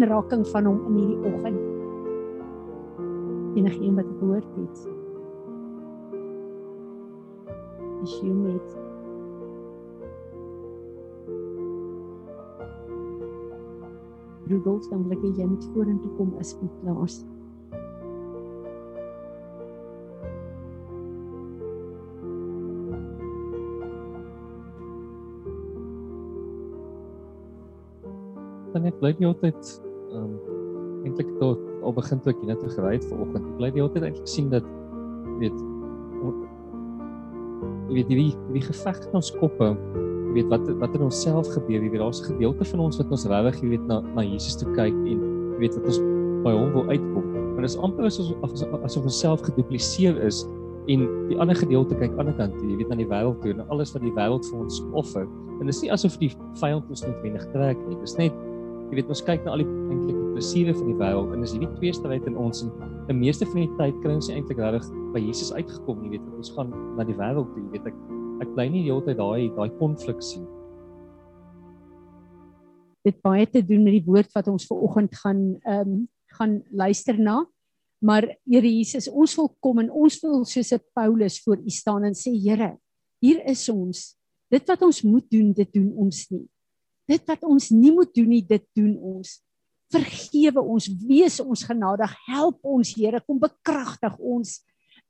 aanraking van hom in hierdie oggend. Enige een wat gehoor het. Is jy net Rudolf, dan wil ek jy net vorentoe kom asbief plaas. dan ek bly die hele tyd ehm um, eintlik tot al begin toe ek net gery het vanoggend. Ek bly die hele tyd eintlik sien dat weet jy weet die die geveg in ons koppe jy weet wat wat in onsself gebeur jy weet daar's 'n gedeelte van ons wat ons regtig jy weet na na Jesus toe kyk en jy weet wat ons by hom wil uitkom maar dit is amper asof asof ons self gedupliseer is en die ander gedeelte kyk aan die ander kant jy weet na die wêreld toe en alles wat die wêreld vir ons offer en dit is nie asof die vyand ons noodwendig trek nie dit is net jy weet ons kyk na al die eintlike plesiere van die wêreld en as hierdie twee stryd in ons en die meeste van die tyd kry ons eintlik regtig by Jesus uitgekom jy weet ons gaan na die wêreld toe weet ek ek bly nie die hele tyd daai daai konflik sien. Dit baie te doen met die woord wat ons ver oggend gaan ehm um, gaan luister na maar Here Jesus ons wil kom en ons wil soos 'n Paulus voor U staan en sê Here hier is ons. Dit wat ons moet doen dit doen ons nie. Dit wat ons nie moet doen nie, dit doen ons. Vergewe ons, wees ons genadig, help ons Here, kom bekragtig ons.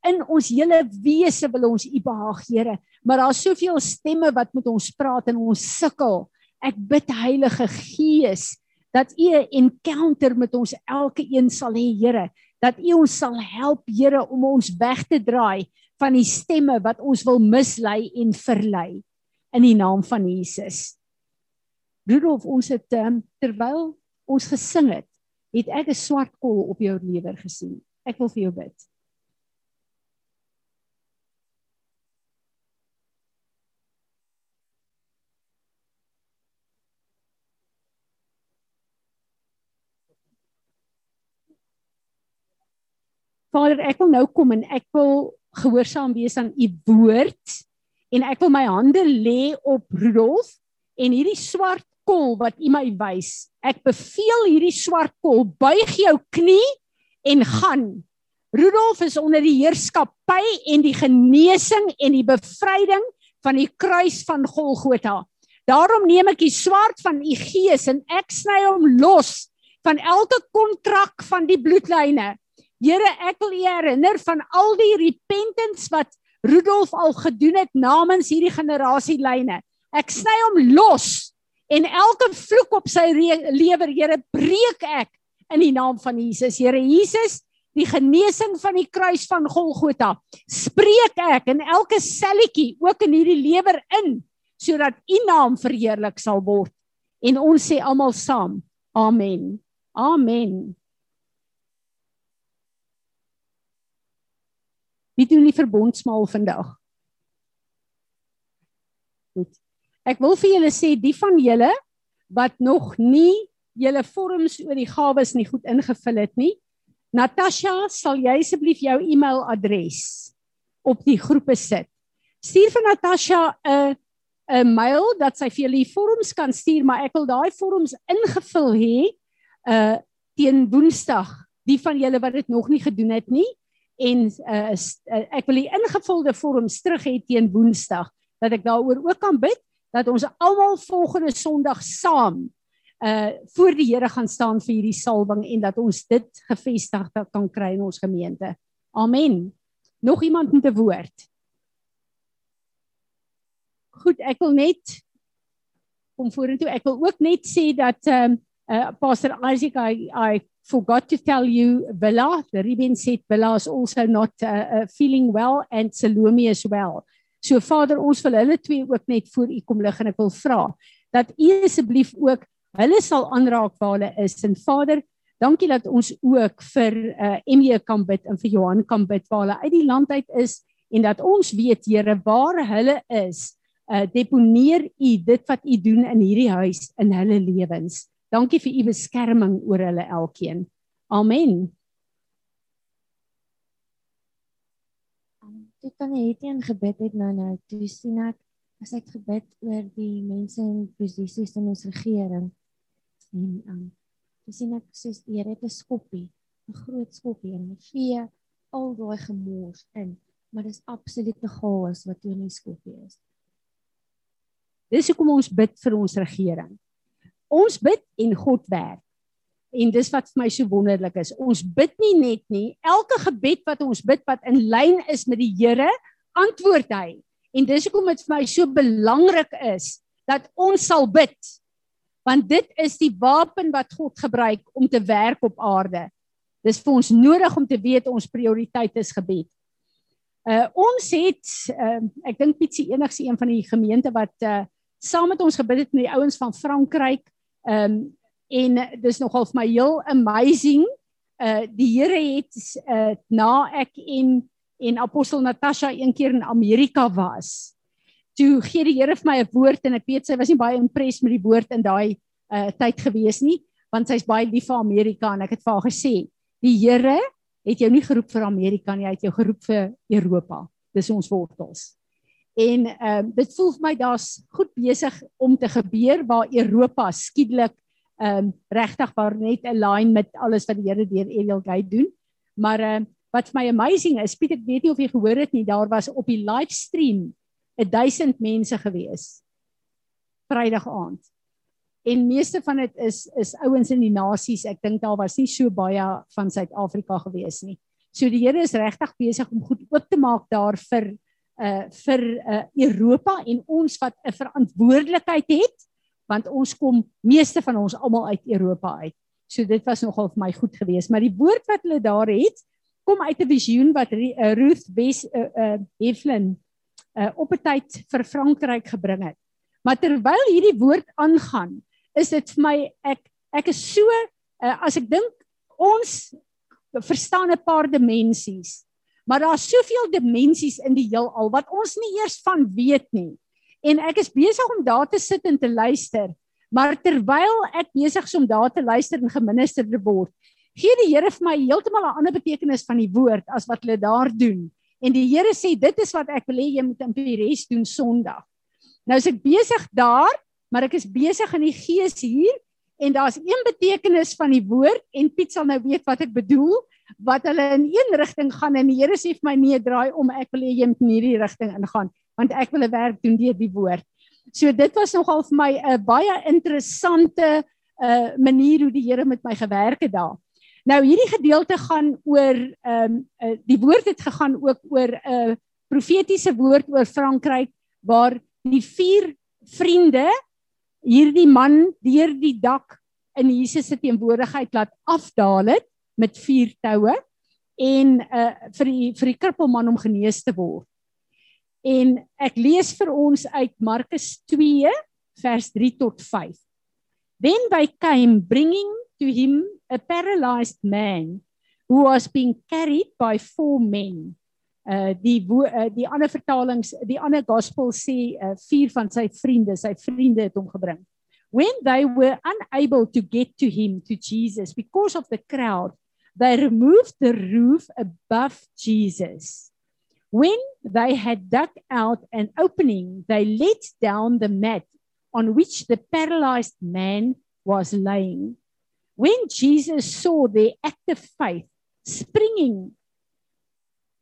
In ons hele wese wil ons U behaag, Here, maar daar's soveel stemme wat met ons praat en ons sukkel. Ek bid Heilige Gees dat U 'n encounter met ons elke een sal hê, Here, dat U ons sal help, Here, om ons weg te draai van die stemme wat ons wil mislei en verlei in die naam van Jesus. Rudolf, ons het um, terwyl ons gesing het, het ek 'n swart kol op jou lewer gesien. Ek wil vir jou bid. Vader, ek wil nou kom en ek wil gehoorsaam wees aan u woord en ek wil my hande lê op Rudolf en hierdie swart kol wat U my wys. Ek beveel hierdie swart kol, buig jou knie en gaan. Rudolf is onder die heerskappy en die genesing en die bevryding van die kruis van Golgotha. Daarom neem ek die swaard van u gees en ek sny hom los van elke kontrak van die bloedlyne. Here, ek wil u herinner van al die repentance wat Rudolf al gedoen het namens hierdie generasielyne. Ek sny hom los en elke vloek op sy lewer, Here, breek ek in die naam van Jesus. Here Jesus, die genesing van die kruis van Golgotha, spreek ek in elke selletjie ook in hierdie lewer in sodat U naam verheerlik sal word. En ons sê almal saam, amen. Amen. Wie doen die verbondsmaal vandag? Goed. Ek wil vir julle sê die van julle wat nog nie julle vorms oor die gawes nie goed ingevul het nie. Natasha, sal jy asseblief jou e-mailadres op die groepe sit. Stuur vir Natasha 'n 'n mail dat sy vir julle vorms kan stuur, maar ek wil daai vorms ingevul hê uh teen Woensdag. Die van julle wat dit nog nie gedoen het nie en uh, ek wil die ingevulde vorms terug hê teen Woensdag dat ek daaroor ook kan bid dat ons almal volgende Sondag saam uh voor die Here gaan staan vir hierdie salwing en dat ons dit gefestig kan kry in ons gemeente. Amen. Nog iemand met 'n woord? Goed, ek wil net kom vorentoe. Ek wil ook net sê dat um uh Pastor Isaac I I forgot to tell you Bella, the Ruben said Bella is also not uh, uh, feeling well and Salome as well. So Vader, ons wil hulle twee ook net voor U kom lig en ek wil vra dat U asseblief ook hulle sal aanraak waar hulle is. En Vader, dankie dat ons ook vir uh, eh, MJ kan bid en vir Johan kan bid waar hulle uit die land uit is en dat ons weet Here waar hulle is. Uh, deponeer U dit wat U doen in hierdie huis in hulle lewens. Dankie vir U beskerming oor hulle elkeen. Amen. Toe kan hy teen gebid het nou nou toe sien ek as ek gebid oor die mense in posisies in ons regering en um dis sien ek soos die Here het 'n skoppie, 'n groot skoppie en vee al daai gemors in, maar dis absolute chaos wat in die skoppie is. Dis hoekom ons bid vir ons regering. Ons bid en God werk. En dis wat vir my so wonderlik is. Ons bid nie net nie, elke gebed wat ons bid wat in lyn is met die Here, antwoord hy. En dis hoekom dit vir my so belangrik is dat ons sal bid. Want dit is die wapen wat God gebruik om te werk op aarde. Dis vir ons nodig om te weet ons prioriteit is gebed. Uh ons het uh, ek dink Pietsie enigste een van die gemeente wat uh saam met ons gebid het met die ouens van Frankryk. Um en dis nogal vir my heel amazing. Uh die Here het uh na ek en en apostel Natasha een keer in Amerika was. Toe gee die Here vir my 'n woord en ek weet sy was nie baie impressed met die woord in daai uh tyd gewees nie, want sy's baie lief vir Amerika en ek het vir haar gesê, die Here het jou nie geroep vir Amerika nie, hy het jou geroep vir Europa. Dis ons wortels. En ehm uh, dit voel vir my daar's goed besig om te gebeur waar Europa skielik ehm um, regtig waar net align met alles wat die Here deur Eliel Gate doen. Maar ehm uh, wat vir my amazing is, Piet, ek weet nie of jy gehoor het nie, daar was op die livestream 1000 mense gewees. Vrydag aand. En meeste van dit is is ouens in die nasies. Ek dink daar was nie so baie van Suid-Afrika gewees nie. So die Here is regtig besig om goed oop te maak daar vir uh vir uh Europa en ons wat 'n verantwoordelikheid het want ons kom meeste van ons almal uit Europa uit. So dit was nogal vir my goed geweest, maar die woord wat hulle daar het, kom uit 'n visioen wat uh, Ruth Wes uh, uh Heflin uh op 'n tyd vir Frankryk gebring het. Maar terwyl hierdie woord aangaan, is dit vir my ek ek is so uh, as ek dink ons verstaan 'n paar dimensies. Maar daar's soveel dimensies in die heelal wat ons nie eers van weet nie. En ek is besig om daar te sit en te luister. Maar terwyl ek besig is om daar te luister en geminister te word, gee die Here vir my heeltemal 'n ander betekenis van die woord as wat hulle daar doen. En die Here sê dit is wat ek wil hê jy moet in die res doen Sondag. Nou is ek besig daar, maar ek is besig in die gees hier en daar's een betekenis van die woord en Piet sal nou weet wat ek bedoel wat hulle in een rigting gaan en die Here sê vir my nee draai om ek wil hê jy moet in hierdie rigting ingaan want ek wil 'n werk doen deur die woord. So dit was nogal vir my 'n baie interessante uh manier hoe die Here met my gewerk het daar. Nou hierdie gedeelte gaan oor ehm um, uh, die woord het gegaan ook oor 'n uh, profetiese woord oor Frankryk waar die vier vriende hierdie man deur die dak in Jesus se teenwoordigheid laat afdaal het met vier toue en uh vir die vir die krippelman om genees te word. En ek lees vir ons uit Markus 2 vers 3 tot 5. Then they came bringing to him a paralyzed man who was being carried by four men. Uh die uh, die ander vertalings, die ander gospel sê uh, vier van sy vriende, sy vriende het hom gebring. When they were unable to get to him to Jesus because of the crowd, they removed the roof above Jesus. When they had dug out an opening, they let down the mat on which the paralyzed man was laying. When Jesus saw their active faith springing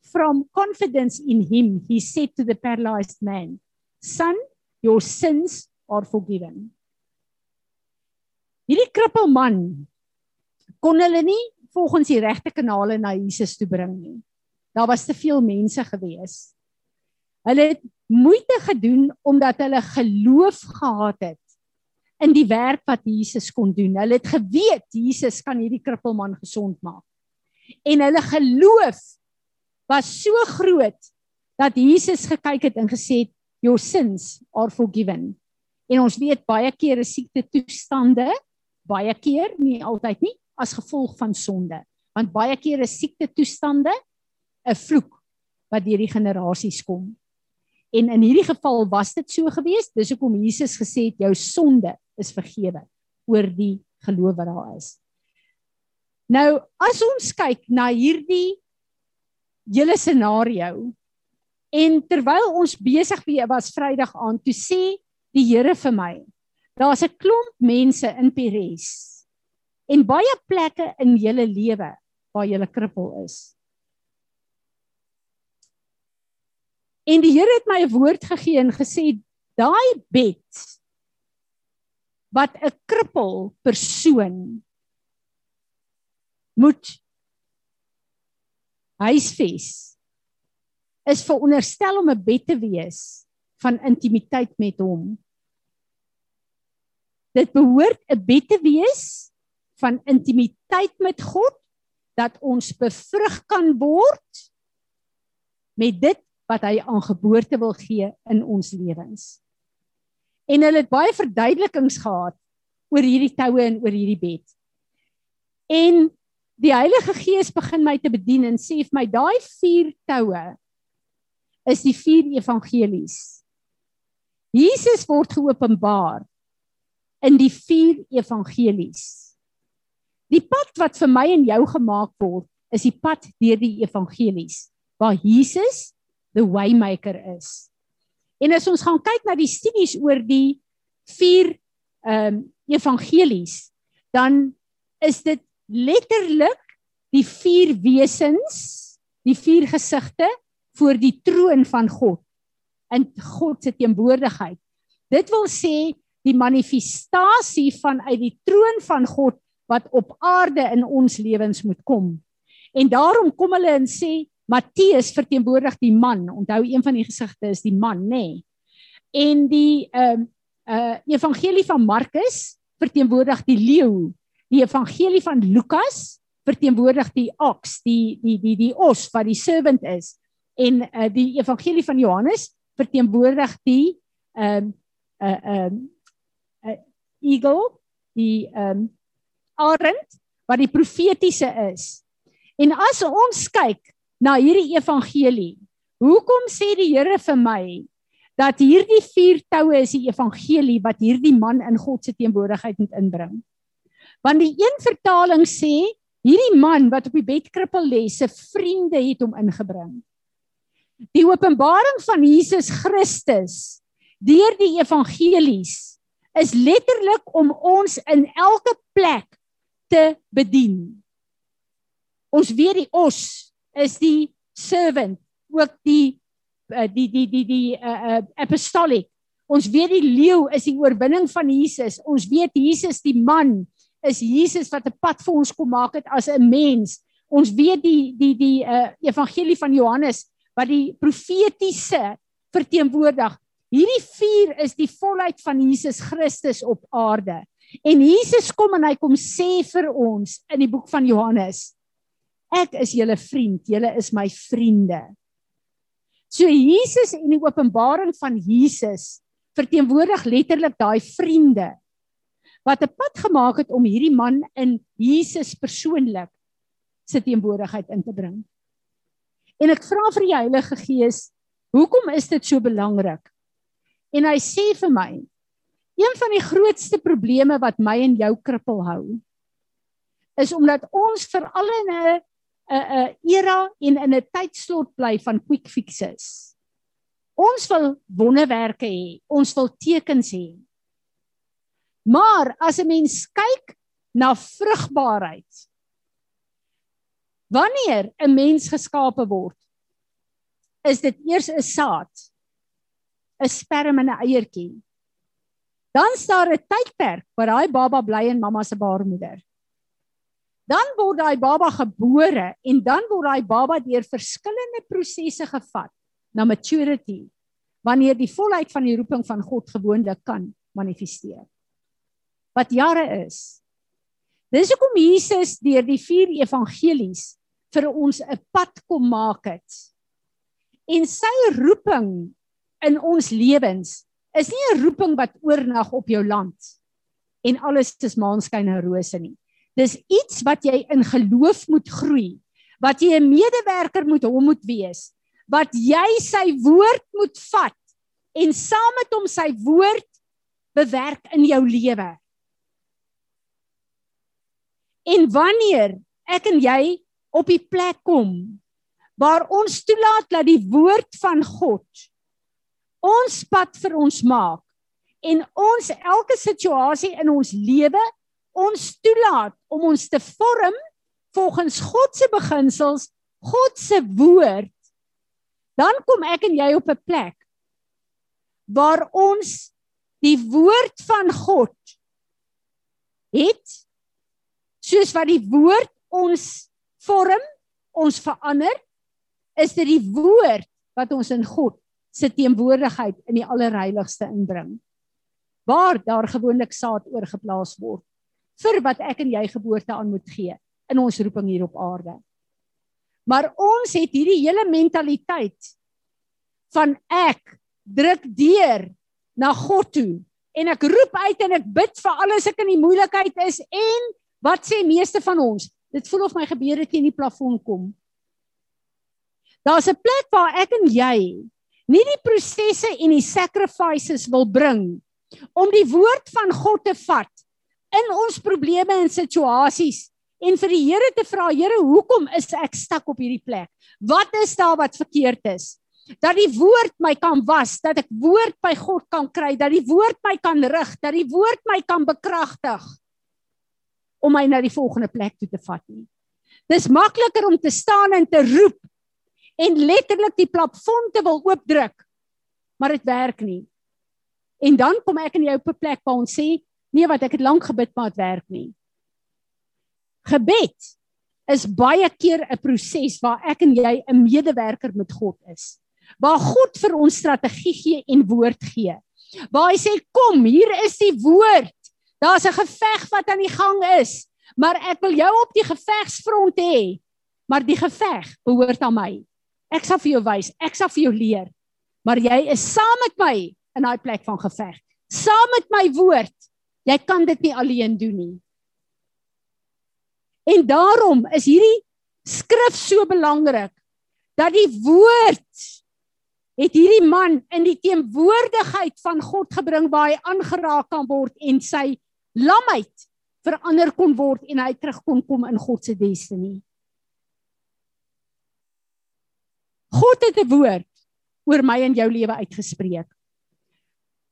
from confidence in him, he said to the paralyzed man, Son, your sins are forgiven. Hierdie krippelman kon hulle nie volgens die regte kanale na Jesus toe bring nie. Daar was te veel mense gewees. Hulle het moeite gedoen omdat hulle geloof gehad het in die werk wat Jesus kon doen. Hulle het geweet Jesus kan hierdie krippelman gesond maak. En hulle geloof was so groot dat Jesus gekyk het en gesê het your sins are forgiven. En ons weet baie keer is siekte toestande baie keer nie altyd nie as gevolg van sonde. Want baie keer is siekte toestande 'n vloek wat deur die generasies kom. En in hierdie geval was dit so gewees. Dis hoekom Jesus gesê het jou sonde is vergewe oor die geloof wat daar is. Nou, as ons kyk na hierdie hele scenario, En terwyl ons besig was Vrydag aan, toe sê die Here vir my, daar's 'n klomp mense in Peres en baie plekke in julle lewe waar 'n krippel is. En die Here het my 'n woord gegee en gesê daai bed wat 'n krippel persoon moet huisves is veronderstel om 'n bed te wees van intimiteit met hom. Dit behoort 'n bed te wees van intimiteit met God dat ons bevrug kan word met dit wat hy aan geboorte wil gee in ons lewens. En hulle het baie verduidelikings gehad oor hierdie toue en oor hierdie bed. En die Heilige Gees begin my te bedien en sê vir my daai vier toue is die vier evangelies. Jesus word geopenbaar in die vier evangelies. Die pad wat vir my en jou gemaak word, is die pad deur die evangelies waar Jesus the waymaker is. En as ons gaan kyk na die studies oor die vier ehm um, evangelies, dan is dit letterlik die vier wesens, die vier gesigte voor die troon van God in God se teenwoordigheid. Dit wil sê die manifestasie vanuit die troon van God wat op aarde in ons lewens moet kom. En daarom kom hulle en sê Matteus verteenwoordig die man. Onthou een van die gesigte is die man, nê? Nee. En die ehm uh, uh evangelie van Markus verteenwoordig die leeu. Die evangelie van Lukas verteenwoordig die ox, die die die die os wat die servant is en uh, die evangelie van Johannes verteenwoordig die ehm um, uh, ehm um, uh, eagle, die ehm um, arend wat die profetiese is. En as ons kyk na hierdie evangelie, hoekom sê die Here vir my dat hierdie vier toue is die evangelie wat hierdie man in God se teenwoordigheid moet inbring? Want die een vertaling sê hierdie man wat op die bedkrippel lê, se vriende het hom ingebring. Die openbaring van Jesus Christus deur die evangelies is letterlik om ons in elke plek te bedien. Ons weet die os is die servant, ook die eh, die die die die uh, uh, apostolic. Ons weet die leeu is die oorwinning van Jesus. Ons weet Jesus die man is Jesus wat 'n pad vir ons kom maak het as 'n mens. Ons weet die die die uh, evangelie van Johannes wat die profetiese verteenwoordig. Hierdie vier is die volheid van Jesus Christus op aarde. En Jesus kom en hy kom sê vir ons in die boek van Johannes: Ek is julle vriend, julle is my vriende. So Jesus en die openbaring van Jesus verteenwoordig letterlik daai vriende wat 'n pad gemaak het om hierdie man in Jesus persoonlik se teenwoordigheid in te bring. En ek vra vir die Heilige Gees, hoekom is dit so belangrik? En hy sê vir my, een van die grootste probleme wat my en jou krippel hou, is omdat ons veral in 'n 'n 'n era en in 'n tydslot bly van quick fixes. Ons wil wonderwerke hê, ons wil tekens hê. Maar as 'n mens kyk na vrugbaarheid, Wanneer 'n mens geskape word, is dit eers 'n saad, 'n sperm en 'n eiertjie. Dan staan 'n tydperk waar daai baba bly in mamma se baarmoeder. Dan word daai baba gebore en dan word daai baba deur verskillende prosesse gevat na maturity wanneer die volheid van die roeping van God gewoonlik kan manifesteer. Wat jare is. Dis hoekom Jesus deur die vier evangelies vir ons 'n pad kom maak het. En sy roeping in ons lewens is nie 'n roeping wat oornag op jou land en alles is maanskyn en rose nie. Dis iets wat jy in geloof moet groei, wat jy 'n medewerker moet hom moet wees, wat jy sy woord moet vat en saam met hom sy woord bewerk in jou lewe. En wanneer ek en jy op die plek kom waar ons toelaat dat die woord van God ons pad vir ons maak en ons elke situasie in ons lewe ons toelaat om ons te vorm volgens God se beginsels, God se woord, dan kom ek en jy op 'n plek waar ons die woord van God het soos wat die woord ons vorm, ons verander, is dit die woord wat ons in God se teenwoordigheid in die allerheiligste inbring. Waar daar gewoonlik saad oorgeplaas word vir wat ek en jy geboorte aan moet gee in ons roeping hier op aarde. Maar ons het hierdie hele mentaliteit van ek druk deur na God toe en ek roep uit en ek bid vir alles ek in die moeilikheid is en wat sê meeste van ons? Dit voel of my gebede teen die plafon kom. Daar's 'n plek waar ek en jy nie die prosesse en die sacrifices wil bring om die woord van God te vat in ons probleme en situasies en vir die Here te vra, Here, hoekom is ek stak op hierdie plek? Wat is daar wat verkeerd is? Dat die woord my kan was, dat ek woord by God kan kry, dat die woord my kan rig, dat die woord my kan bekragtig om my na die volgende plek toe te vat nie. Dis makliker om te staan en te roep en letterlik die plafon te wil oopdruk, maar dit werk nie. En dan kom ek in jou op 'n plek waar ons sê, nee wat ek het lank gebid maar dit werk nie. Gebed is baie keer 'n proses waar ek en jy 'n medewerker met God is. Waar God vir ons strategie gee en woord gee. Waar hy sê kom, hier is die woord. Daar's 'n geveg wat aan die gang is, maar ek wil jou op die gevegsfront hê. Maar die geveg behoort aan my. Ek sal vir jou wys, ek sal vir jou leer. Maar jy is saam met my in daai plek van geveg. Saam met my woord. Jy kan dit nie alleen doen nie. En daarom is hierdie skrif so belangrik dat die woord het hierdie man in die teenwoordigheid van God gebring waar hy aangeraak kan word en sy lamheid verander kon word en hy terug kon kom in God se destiny. God het 'n woord oor my en jou lewe uitgespreek.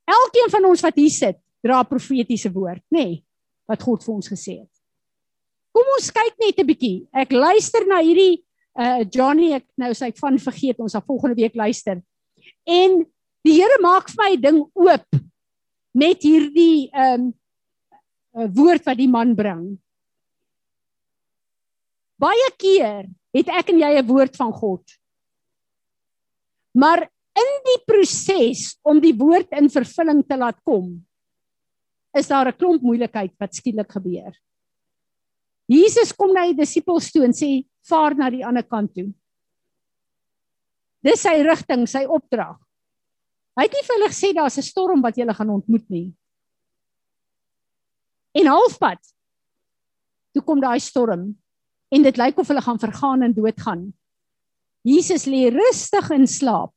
Elkeen van ons wat hier sit, dra profetiese woord, nê, nee, wat God vir ons gesê het. Kom ons kyk net 'n bietjie. Ek luister na hierdie uh Johnny ek nou sê ek van vergeet ons sal volgende week luister. En die Here maak vir my 'n ding oop met hierdie um uh, woord wat die man bring. Baie keer het ek en jy 'n woord van God. Maar in die proses om die woord in vervulling te laat kom, is daar 'n klomp moeilikheid wat skielik gebeur. Jesus kom na die disippels toe en sê vaar na die ander kant toe. Dis sy rigting, sy opdrag. Hy het nie vir hulle gesê daar's 'n storm wat julle gaan ontmoet nie. En halfpad toe kom daai storm en dit lyk of hulle gaan vergaan en doodgaan. Jesus lê rustig in slaap.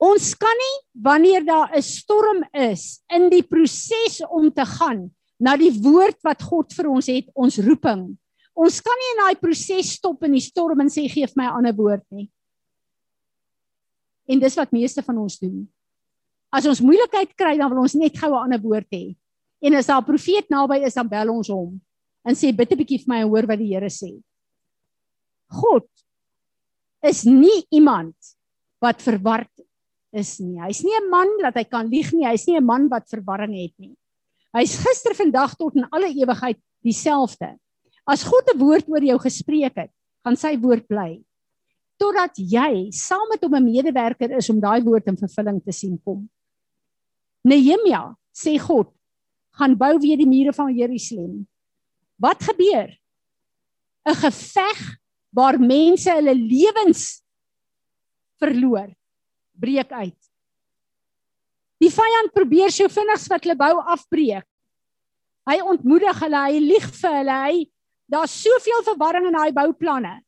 Ons kan nie wanneer daar 'n storm is in die proses om te gaan na die woord wat God vir ons het, ons roeping. Ons kan nie in daai proses stop in die storm en sê gee my 'n ander woord nie. En dis wat meeste van ons doen. As ons moeilikheid kry, dan wil ons net gou 'n ander woord hê. En as daar 'n profeet naby is, dan bel ons hom en sê bid 'n bietjie vir my en hoor wat die Here sê. God is nie iemand wat verward is nie. Hy's nie 'n man dat hy kan lieg nie. Hy's nie 'n man wat verwarring het nie. Hy's gister, vandag tot in alle ewigheid dieselfde. As God 'n woord oor jou gespreek het, gaan sy woord bly totdat jy saam met hom 'n medewerker is om daai woord in vervulling te sien kom. Nehemia sê God gaan bou weer die mure van Jerusalem. Wat gebeur? 'n Geveg waar mense hulle lewens verloor breek uit. Die vyand probeer so vinnig wat hulle bou afbreek. Hy ontmoedig hulle, hy lieg vir hulle. Hy daar's soveel verwarring in daai bouplanne.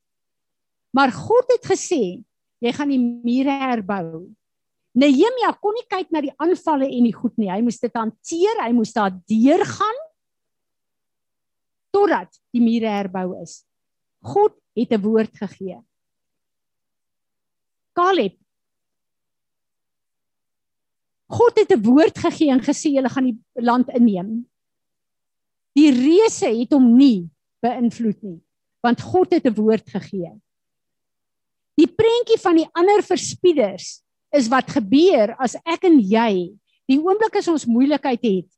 Maar God het gesê, jy gaan die mure herbou. Nehemia kon nie kyk na die aanvalle en die goed nie. Hy moes dit hanteer, hy moes daar deurgaan totdat die mure herbou is. God het 'n woord gegee. Caleb God het 'n woord gegee en gesê julle gaan die land inneem. Die reëse het hom nie beïnvloed nie, want God het 'n woord gegee. Die prentjie van die ander verspieders is wat gebeur as ek en jy die oomblik as ons moeilikheid het,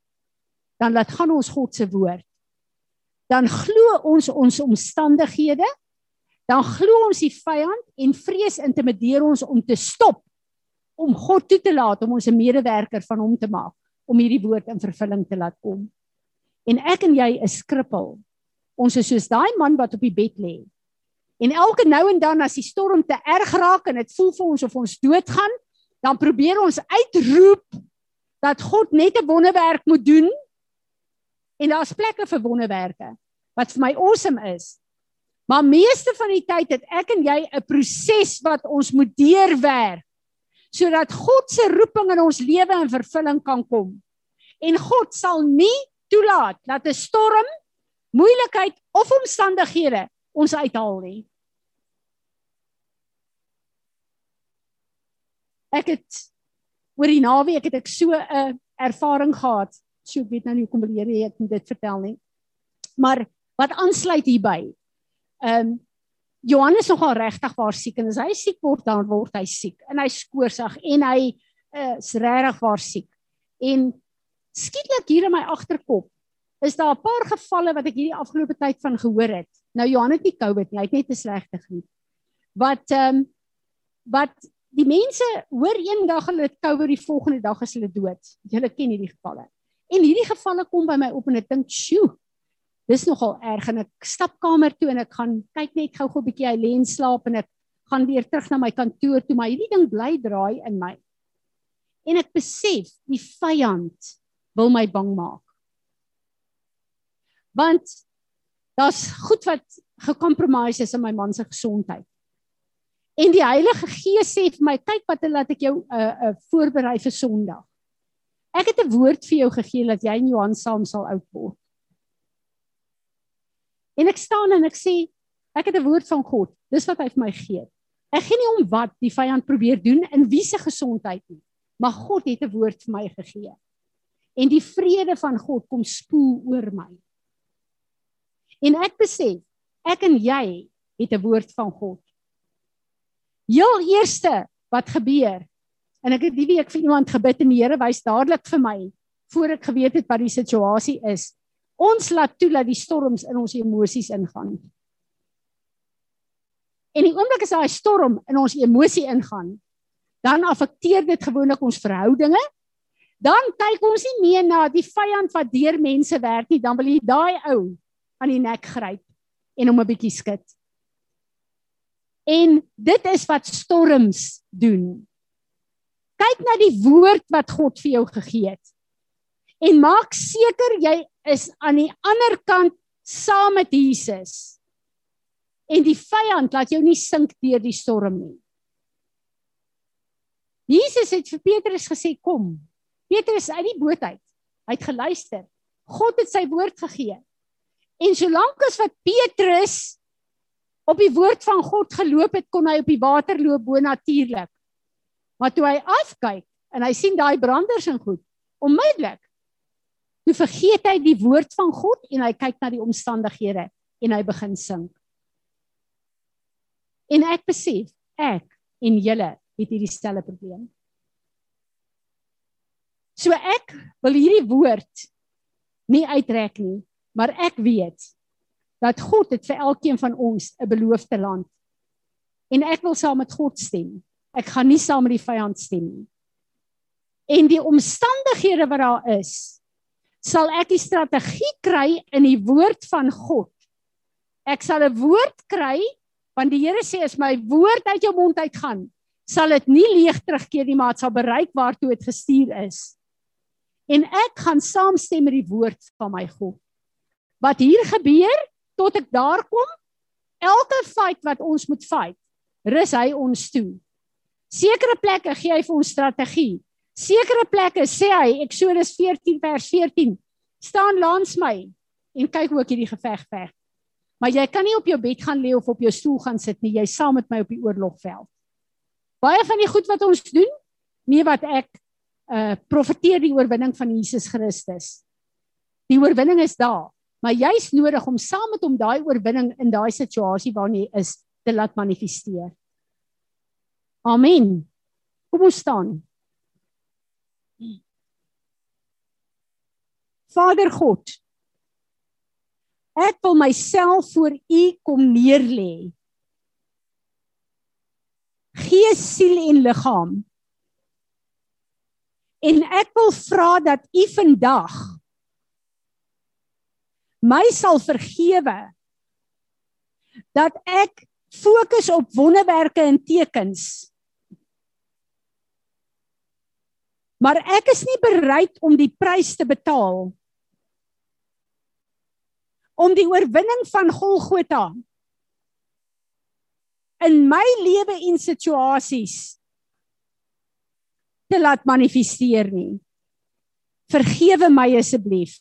dan laat gaan ons God se woord. Dan glo ons ons omstandighede, dan glo ons die vyand en vrees intimideer ons om te stop om God toe te laat om ons 'n medewerker van hom te maak om hierdie woord in vervulling te laat kom. En ek en jy is krippel. Ons is soos daai man wat op die bed lê. En elke nou en dan as die storm te erg raak en dit voel vir ons of ons doodgaan, dan probeer ons uitroep dat God net 'n wonderwerk moet doen. En daar's plekke vir wonderwerke wat vir my awesome is. Maar meeste van die tyd het ek en jy 'n proses wat ons moet deurwerk sodat God se roeping in ons lewe in vervulling kan kom. En God sal nie toelaat dat 'n storm, moeilikheid of omstandighede ons uithaal nie. Ek het oor die naweek het ek so 'n ervaring gehad. So ek weet nou nie hoe kom leer jy ek dit vertel nie. Maar wat aansluit hierby? Ehm um, Johannes nogal regtig waar siek en as hy siek word dan word hy siek en hy skoorsig en hy uh, is regtig waar siek. En skielik hier in my agterkop is daar 'n paar gevalle wat ek hierdie afgelope tyd van gehoor het. Nou Johan het nie COVID nie, hy het net 'n slegte griep. Wat ehm um, wat die mense hoor eendag hulle het COVID, die volgende dag is hulle dood. Julle ken hierdie gevalle. En hierdie gevalle kom by my op en ek dink, "Sjoe, dis nogal erg en ek stap kamer toe en ek gaan kyk net gou-gou 'n bietjie hy lê en slaap en ek gaan weer terug na my kantoor toe maar hierdie ding bly draai in my. En ek besef die vyand wil my bang maak. Want daar's goed wat gekompromise is in my man se gesondheid. En die Heilige Gees sê vir my kyk wat laat ek jou 'n uh, uh, voorberei vir Sondag. Ek het 'n woord vir jou gegee dat jy en Johan saam sal oud word En ek staan en ek sê ek het 'n woord van God. Dis wat hy vir my gee. Ek gee nie om wat die vyand probeer doen in wie se gesondheid nie, maar God het 'n woord vir my gegee. En die vrede van God kom spoel oor my. En ek besef ek en jy het 'n woord van God. Heel eerste wat gebeur en ek het die week vir iemand gebid en die Here wys dadelik vir my voor ek geweet het wat die situasie is Ons laat toe dat die storms in ons emosies ingaan. En die oomblik as daai storm in ons emosie ingaan, dan affekteer dit gewoonlik ons verhoudinge. Dan kyk ons nie meer na die vyand wat deur mense werk nie, dan wil jy daai ou aan die nek gryp en hom 'n bietjie skud. En dit is wat storms doen. Kyk na die woord wat God vir jou gegee het. En maak seker jy is aan die ander kant saam met Jesus. En die vyand laat jou nie sink deur die storm nie. Jesus het vir Petrus gesê kom. Petrus uit die boot uit. Hy het geluister. God het sy woord gegee. En solank as wat Petrus op die woord van God geloop het, kon hy op die water loop bo natuurlik. Maar toe hy afkyk en hy sien daai branders en goed, onmiddellik Toe vergeet hy die woord van God en hy kyk na die omstandighede en hy begin sink. En ek besef, ek en julle het hierdie stelle probleem. So ek wil hierdie woord nie uitrek nie, maar ek weet dat God het vir elkeen van ons 'n beloofde land. En ek wil saam met God stem. Ek gaan nie saam met die vyand stem nie. En die omstandighede wat daar is, sal ek die strategie kry in die woord van God. Ek sal 'n woord kry want die Here sê as my woord uit jou mond uitgaan, sal dit nie leeg terugkeer nie, maar dit sal bereik waartoe dit gestuur is. En ek gaan saamstem met die woord van my God. Wat hier gebeur tot ek daar kom, elke fight wat ons moet fight, rus hy ons toe. Sekere plekke gee hy vir ons strategie. Sekere plekke sê hy Eksodus 14 vers 14 staan langs my en kyk hoe ek hierdie geveg veg. Maar jy kan nie op jou bed gaan lê of op jou stoel gaan sit nie. Jy's saam met my op die oorlogveld. Baie van die goed wat ons doen, nee wat ek uh profeteer die oorwinning van Jesus Christus. Die oorwinning is daar, maar jy's nodig om saam met hom daai oorwinning in daai situasie waarin jy is te laat manifesteer. Amen. Kom ons staan. Vader God, ek wil myself voor U kom neerlê. Gees, siel en liggaam. En ek wil vra dat U vandag my sal vergewe dat ek fokus op wonderwerke en tekens. Maar ek is nie bereid om die prys te betaal om die oorwinning van Golgotha in my lewe en situasies te laat manifesteer nie. Vergewe my asseblief.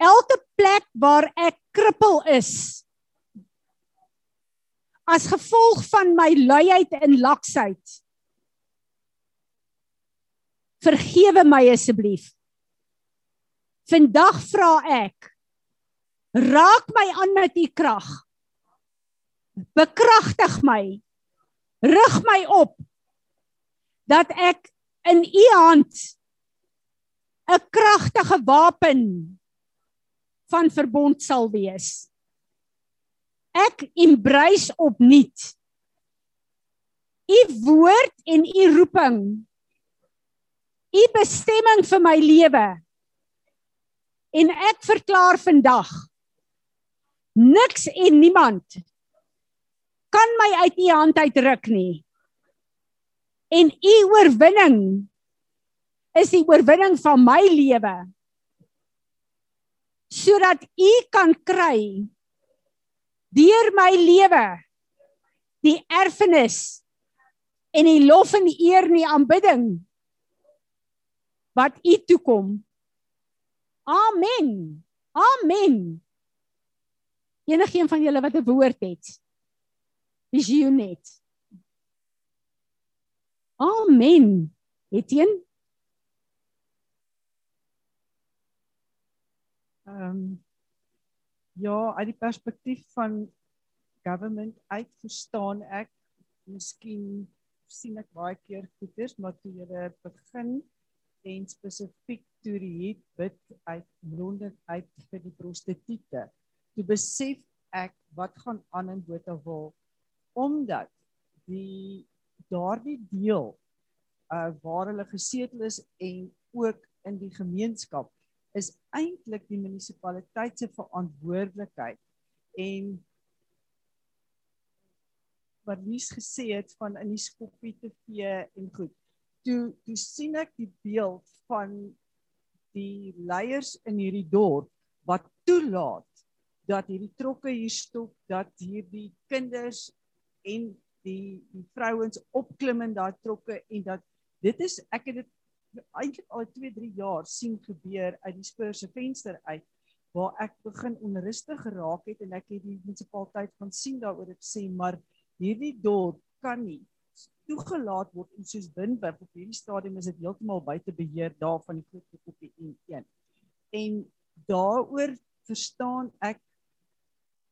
Elke plek waar ek krippel is as gevolg van my luiheid en laksheid. Vergewe my asseblief. Vandag vra ek raak my aan met u krag. Bekragtig my. Rig my op dat ek in u hand 'n kragtige wapen van verbond sal wees. Ek embrace opnuut u woord en u roeping. U bestemming vir my lewe. En ek verklaar vandag niks en niemand kan my uit u hand uitruk nie. En u oorwinning is die oorwinning van my lewe sodat u kan kry deur my lewe die erfenis en die lof en die eer en die aanbidding wat u toekom. Amen. Amen. Enigeen van julle wat 'n woord het. Visioen net. Amen. Etienne Ehm um, ja, uit die perspektief van government uit verstaan ek miskien sien ek baie keer goeders maar toe jy begin en spesifiek toe die bid uit Londen uit vir die prostituie. Toe besef ek wat gaan aan in Botawil omdat die daardie deel uh waar hulle gesetel is en ook in die gemeenskap is eintlik die munisipaliteit se verantwoordelikheid en wat Lies gesê het van in die skoppie TV en goed. Toe toe sien ek die beeld van die leiers in hierdie dorp wat toelaat dat hierdie trokke hier stop, dat hierdie kinders en die die vrouens opklim in daai trokke en dat dit is ek het dit eintlik al 2, 3 jaar sien gebeur uit die spur se venster uit waar ek begin onrustig geraak het en ek het die munisipaliteit gaan sien daaroor het sê maar hierdie dorp kan nie toegelaat word en soos Binwip op hierdie stadium is dit heeltemal buite beheer daar van die groot kopie N1 en daaroor verstaan ek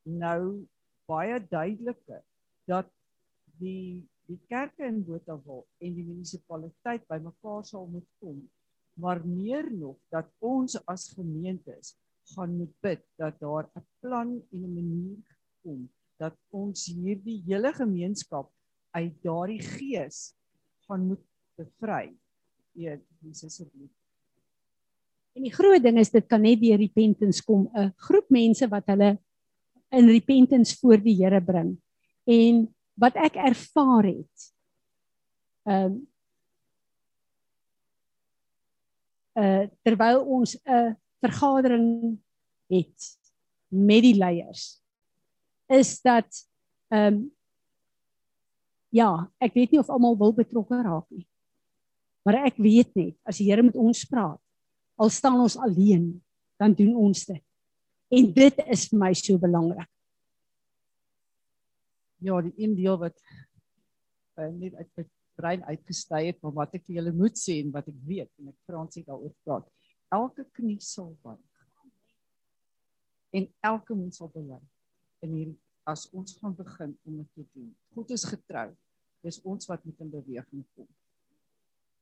nou baie duideliker dat die die kerke in Botawil en die munisipaliteit bymekaar sal moet kom maar meer nog dat ons as gemeentes gaan moet bid dat daar 'n plan en 'n manier kom dat ons hierdie hele gemeenskap uit daardie gees gaan moet bevry. Eer Jesus se lief. En die groot ding is dit kan net deur repentance kom, 'n groep mense wat hulle in repentance voor die Here bring. En wat ek ervaar het. Ehm um, uh terwyl ons 'n vergadering het met die leiers is dat ehm um, ja, ek weet nie of almal wil betrokke raak nie. Maar ek weet net as die Here met ons praat, al staan ons alleen, dan doen ons dit. En dit is vir my so belangrik. Ja, die een deel wat uh, net uit my brein uitgesty het, maar wat ek vir julle moet sê en wat ek weet en ek Frans het daaroor praat. Elke knie sal buig. En elke mond sal bely. En hier as ons gaan begin om dit te doen. God is getrou. Dis ons wat moet in beweging kom.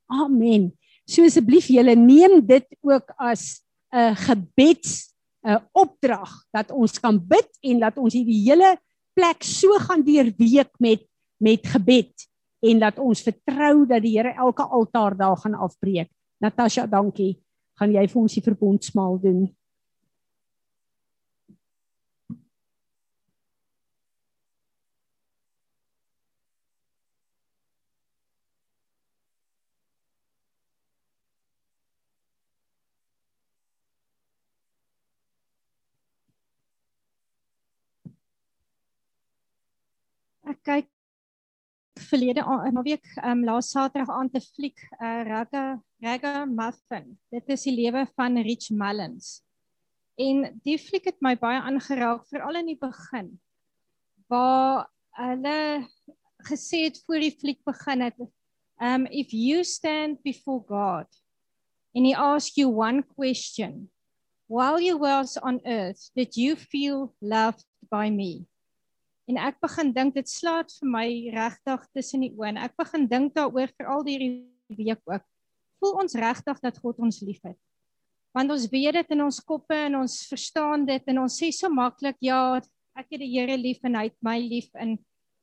Amen. So asseblief julle neem dit ook as 'n gebeds 'n opdrag dat ons kan bid en dat ons hierdie hele plek so gaan deurweek met met gebed en dat ons vertrou dat die Here elke altaar daar gaan afbreek. Natasha, dankie. Gaan jy vir ons die verbondsmaal doen? Kyk verlede naweek um, laas Saterdag aan te fliek uh, Ragga Ragga Muffin. Dit is die lewe van Rich Mullins. En die fliek het my baie aangeraak veral in die begin waar hulle gesê het voor die fliek begin het um if you stand before God and he asks you one question while you was on earth did you feel loved by me En ek begin dink dit slaat vir my regtig tussen die oë. Ek begin dink daaroor vir al die week ook. Voel ons regtig dat God ons liefhet? Want ons weet dit in ons koppe en ons verstaan dit en ons sê so maklik ja, ek het die Here lief en hy het my lief en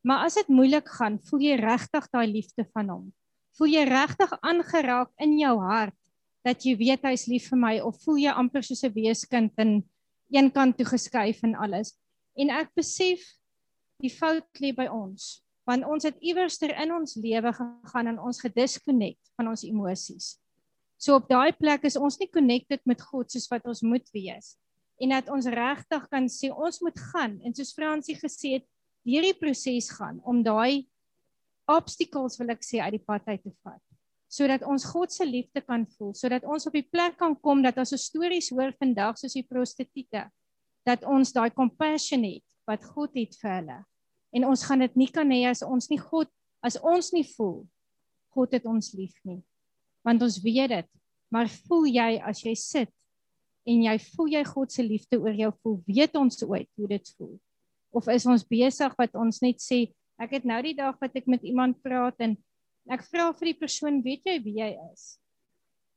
maar as dit moeilik gaan, voel jy regtig daai liefde van hom? Voel jy regtig aangeraak in jou hart dat jy weet hy's lief vir my of voel jy amper soos 'n weeskind in een kant toe geskuif en alles? En ek besef die fout lê by ons want ons het iewers ter in ons lewe gegaan en ons gedisconnect van ons emosies. So op daai plek is ons nie connected met God soos wat ons moet wees en dat ons regtig kan sê ons moet gaan en soos Fransie gesê het hierdie proses gaan om daai obstacles wil ek sê uit die pad uit te vat sodat ons God se liefde kan voel sodat ons op die plek kan kom dat ons stories hoor vandag soos die prostituie dat ons daai compassion het wat God het vir hulle. En ons gaan dit nie kan hê as ons nie God as ons nie voel God het ons lief nie. Want ons weet dit maar voel jy as jy sit en jy voel jy God se liefde oor jou voel weet ons ooit hoe dit voel? Of is ons besig wat ons net sê ek het nou die dag wat ek met iemand praat en ek vra vir die persoon weet jy wie jy is?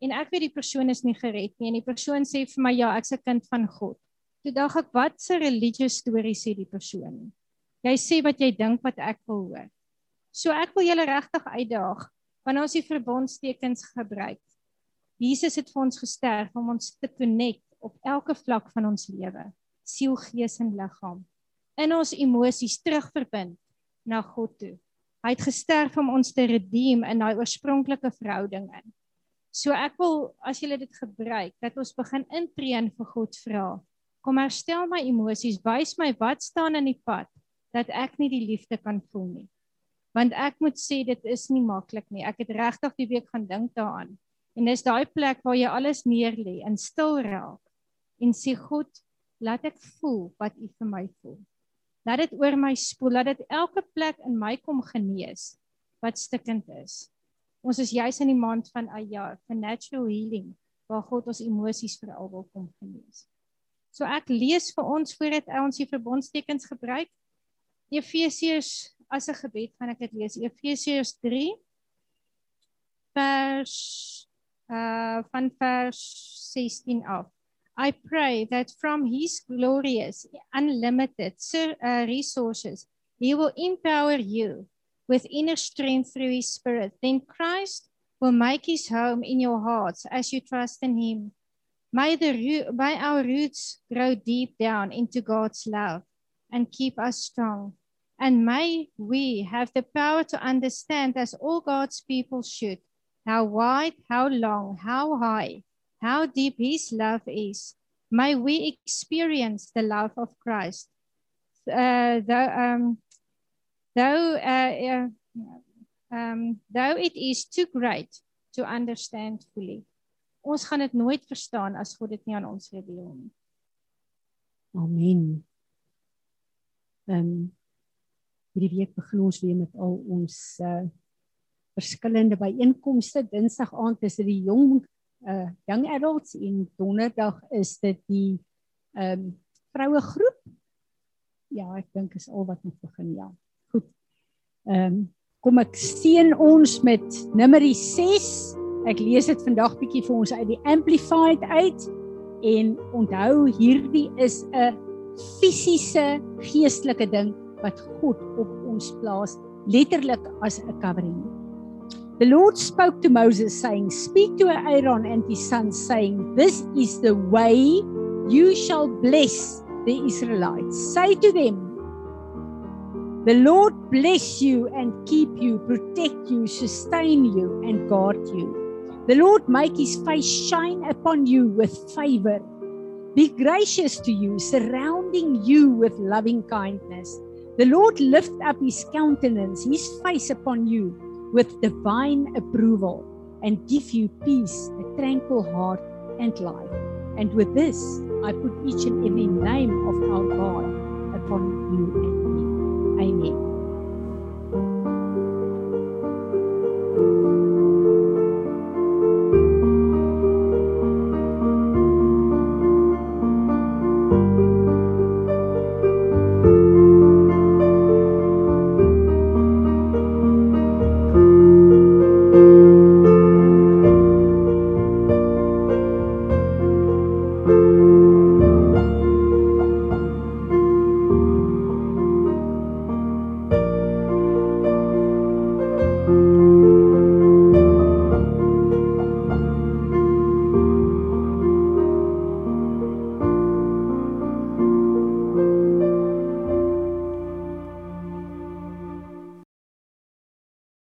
En ek weet die persoon is nie gered nie en die persoon sê vir my ja ek's 'n kind van God toe dink ek wat se religious storie sê die persoon Jy sê wat jy dink wat ek wil hoor. So ek wil julle regtig uitdaag wanneer ons die verbondstekens gebruik. Jesus het vir ons gesterf om ons te connect op elke vlak van ons lewe, siel, gees en liggaam. In ons emosies terugverbind na God toe. Hy het gesterf om ons te redeem in daai oorspronklike verhouding in. So ek wil as julle dit gebruik dat ons begin intree en vir God vra. Kom herstel my emosies, wys my wat staan in die pad dat ek nie die liefde kan voel nie. Want ek moet sê dit is nie maklik nie. Ek het regtig die week gaan dink daaraan. En dis daai plek waar jy alles neerlê en stil raak en sê God, laat ek voel wat U vir my voel. Laat dit oor my spoel, laat dit elke plek in my kom genees wat stikkend is. Ons is juis in die maand van Aya, vir natural healing, waar God ons emosies veral wil kom genees. So ek lees vir ons voordat ons die verbondstekens gebruik. Efesiërs as 'n gebed gaan ek dit lees. Efesiërs 3 vers uh van vers 16 af. I pray that from his glorious unlimited uh, resources he will empower you with inner strength through his spirit. Then Christ will make his home in your hearts as you trust in him. May the may our roots grow deep down into God's love and keep us strong. And may we have the power to understand, as all God's people should, how wide, how long, how high, how deep His love is. May we experience the love of Christ. Uh, though, um, though, uh, uh, um, though it is too great to understand fully. Ons gaan dit nooit verstaan as God dit nie aan ons reveal nie. Amen. Ehm um, hierdie week begin ons weer met al ons uh verskillende byeenkomste. Dinsdag aand is dit die jong uh young adults en donderdag is dit die ehm um, vroue groep. Ja, ek dink is al wat moet begin, ja. Goed. Ehm um, kom ek seën ons met Numeri 6. Ek lees dit vandag bietjie vir ons uit die amplified uit en onthou hierdie is 'n fisiese geestelike ding wat God op ons plaas letterlik as 'n covering. The Lord spoke to Moses saying, Speak to Aaron and his sons saying, This is the way you shall bless the Israelites. Say to them, The Lord bless you and keep you, protect you, sustain you, and guard you. The Lord make his face shine upon you with favor, be gracious to you, surrounding you with loving kindness. The Lord lift up his countenance, his face upon you with divine approval, and give you peace, a tranquil heart, and life. And with this, I put each and every name of our God upon you and me. Amen.